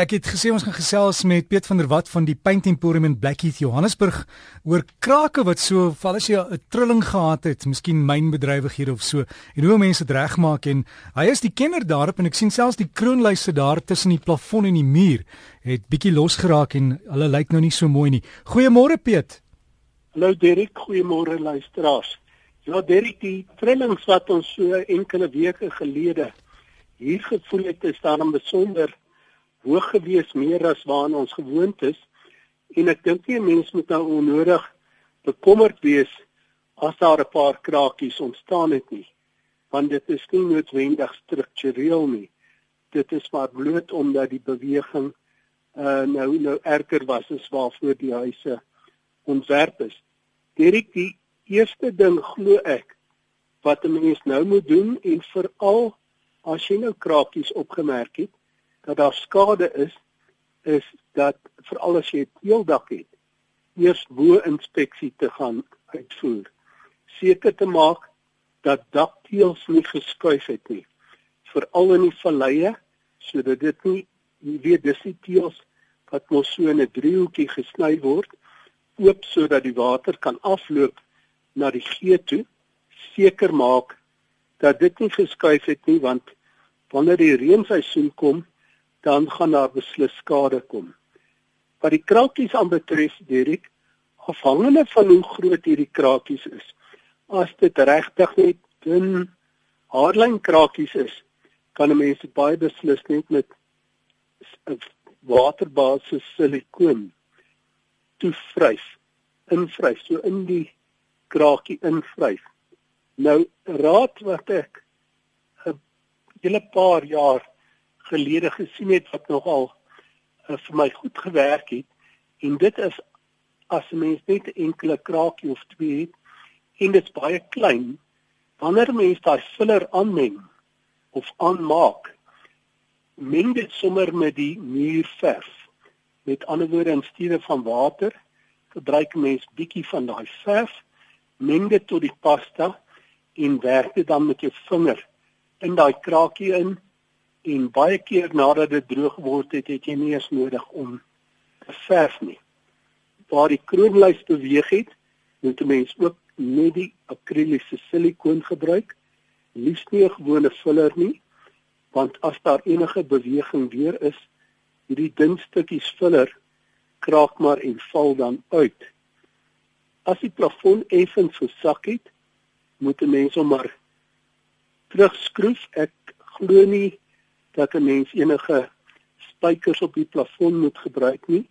Ek het gesê ons gaan gesels met Piet van der Walt van die Paint Emporium in Blackheath, Johannesburg oor krake wat so val as jy 'n trilling gehad het, miskien mynbedrywighede of so. En hoe mense dit regmaak en hy is die kenner daarop en ek sien selfs die kroonlyse daar tussen die plafon en die muur het bietjie losgeraak en hulle lyk nou nie so mooi nie. Goeiemôre Piet. Hallo Derek, goeiemôre luisteraars. Ja Derek, die trillings wat ons so enkele weke gelede hier gevoel het, is daarom besonder hoog gewees meer as waarna ons gewoond is. En ek dink nie 'n mens moet nou onnodig bekommerd wees as daar 'n paar krakies ontstaan het nie want dit is nie noodwendig struktureel nie. Dit is maar bloot omdat die beweging uh, nou nou erger was as waarvoor die huise ontwerp is. Dirk die eerste ding glo ek wat 'n mens nou moet doen en veral as jy nou krakies opgemerk het dat daar skade is is dat veral as jy 'n teeldak het eers bo inspeksie te gaan uitvoer. Seker te maak dat dakteels nie geskuif het nie veral in die valleie sodat dit nie jy weet dis die teels wat mos so in 'n driehoekie gesny word oop sodat die water kan afloop na die gee toe. Seker maak dat dit nie geskuif het nie want wanneer die reenseisoen kom dan gaan daar beslis skade kom. Wat die krakies aanbetref, Dirk, afhangende van hoe groot hierdie krakies is. As dit regtig net dun hardlyn krakies is, kan 'n mens dit baie beslis net met 'n waterbasis silikoon toevryf, invryf, so in die krakie invryf. Nou raad wat ek 'n hele paar jaar gelede gesien het wat nogal uh, vir my goed gewerk het. En dit is as 'n mens net 'n enkele kraakie of twee het en dit is baie klein wanneer mens daai filler aanmeng of aanmaak meng dit sommer met die muurverf. Met ander woorde in steede van water gebruik mens bietjie van daai verf meng dit tot die pasta en werk dit dan met jou vinger in daai kraakie in en baie keer nadat dit droog geword het, het jy nie eens nodig om te verf nie. Waar die kroonlys beweeg het, moet 'n mens ook net die akriliese silikoon gebruik, liefs nie 'n gewone filler nie, want as daar enige beweging weer is, hierdie dun stukkies filler kraak maar en val dan uit. As die plafon effens gesak het, moet 'n mens hom maar terugskroef. Ek glo nie dat 'n mens enige spykers op die plafon moet gebruik nie.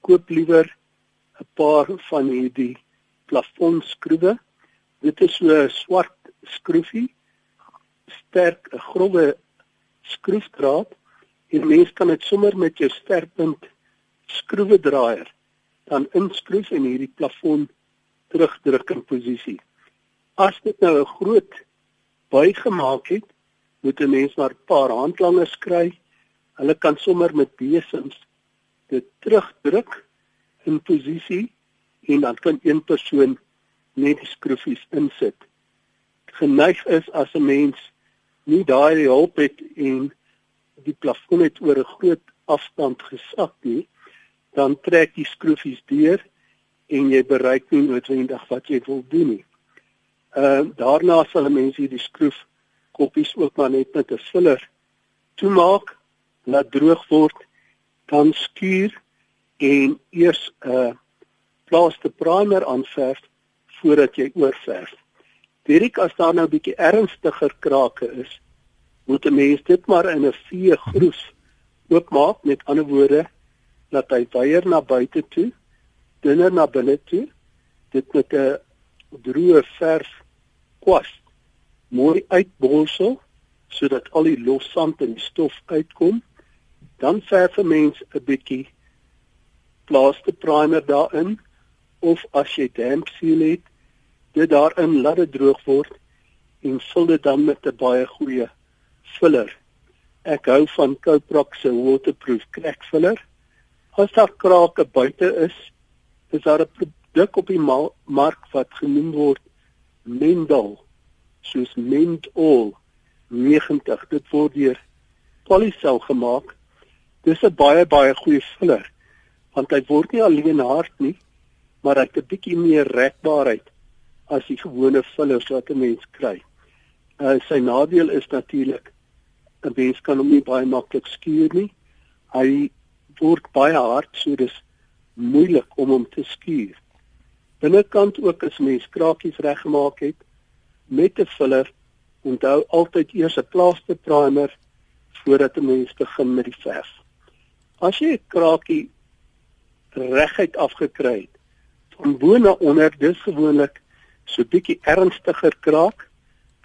Koop liewer 'n paar van hierdie plafonskroewe. Dit is so 'n swart skroefie, sterk, 'n grouwe skroefdraad en mens kan dit sommer met jou sterkpunt skroewedraaier dan inskroef en hierdie plafon terugdruk in posisie. As dit nou 'n groot buig gemaak het, moet 'n mens maar 'n paar handlangers kry. Hulle kan sommer met besems dit terugdruk in posisie en dan kan een persoon net die skroefies insit. Geneig is as 'n mens nie daai hulp het en die plafon het oor 'n groot afstand gesak nie, dan trek die skroefies deur en jy bereik nie noodwendig wat jy wil doen nie. Ehm uh, daarna sal 'n mens hierdie skroef koppies ook maar net met 'n filler toemaak, laat droog word, dan skuur en eers 'n uh, plaaste primer aanverf voordat jy oorverf. Dirk as daar nou 'n bietjie ernstiger krake is, moet 'n mens dit maar in 'n vee groef oopmaak. Met ander woorde dat hy weier na buite toe, dunner na binne toe, dit met 'n droë verf kwas mooi uitbolsel sodat al die los sand en die stof uitkom. Dan verf 'n mens 'n bietjie plaaste primer daarin of as jy damp seal het, dit daarin laat dit droog word en vul dit dan met 'n baie goeie filler. Ek hou van Coprox se waterproof crack filler. As daar krake buite is, is daar 'n produk op die mark wat genoem word Mendel soos Mendol 90. Dit word deur Polycell gemaak Dis 'n baie baie goeie filler want hy word nie alleen hard nie, maar hy het 'n bietjie meer rekbaarheid as die gewone fillers wat 'n mens kry. Uh, sy nadeel is natuurlik 'n mens kan hom nie baie maklik skuur nie. Hy word baie hard, so dis moeilik om hom te skuur. Binnekant ook as mens krakies reggemaak het met 'n filler, onthou altyd eers 'n plaaster primer voordat 'n mens begin met die verf. As jy 'n krakie reguit afgekry het van bo na onder, dis gewoonlik so bietjie ernstiger kraak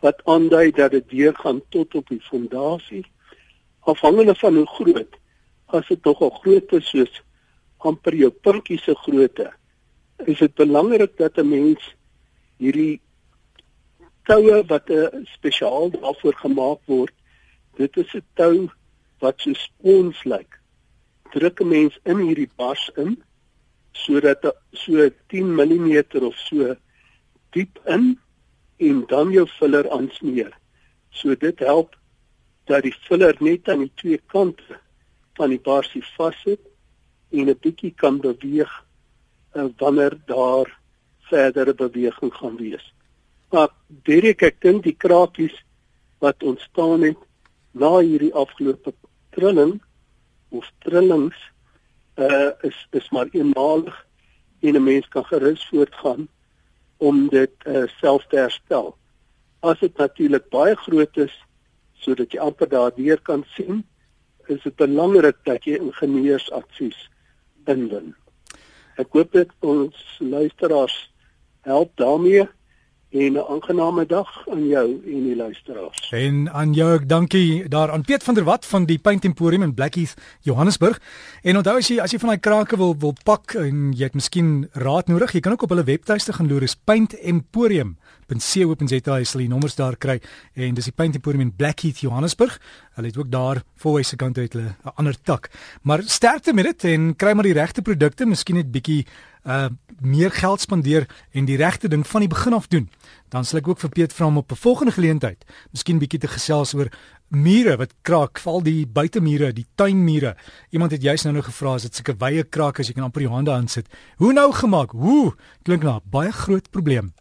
wat aandui dat dit deur gaan tot op die fondasie afhangende van hoe groot as dit nogal groot is soos amper jou pinkie se grootte is dit belangrik dat 'n mens hierdie toue wat 'n spesiaal daarvoor gemaak word dit is 'n tou wat so spons lyk druk 'n mens in hierdie bas in sodat so 10 mm of so diep in en dan jou filler aansmeer. So dit help dat die filler net aan die twee kante van die barsie vassit en 'n bietjie kan beweeg uh, wanneer daar verdere beweging gaan wees. Maar direk ek dink die krakies wat ontstaan het na hierdie afgelope trilling of trillings uh is is maar eenmalig en 'n mens kan gerus voortgaan om dit uh, self te herstel. As dit natuurlik baie groot is sodat jy amper daardeur kan sien, is dit belangrik dat jy ingenieursadvies inwin. Ek hoop dit ons luisteraars help daarmee en 'n aangename dag aan jou en die luisteraars. En aan jou ek dankie daar aan Piet van der Walt van die Paint Emporium in Blackheath, Johannesburg. En onthou as jy as jy van daai krake wil wil pak en jy het miskien raad nodig, jy kan ook op hulle webtuiste gaan loer, is Paint Emporium .co.za is die nommers daar kry en dis die Paint Emporium in Blackheath Johannesburg. Hulle het ook daar voor se kant uit hulle 'n ander tak. Maar sterkte met dit en kry maar die regte produkte, miskien net bietjie uh meer geld spandeer en die regte ding van die begin af doen. Dan sal ek ook vir Piet vra om op 'n volgende geleentheid miskien bietjie te gesels oor mure wat kraak, val die buitemure, die tuinmure. Iemand het juist nou nou gevra as dit sulke wye kraak as jy kan amper jou hande aan sit. Hoe nou gemaak? Hoe klink nou baie groot probleem.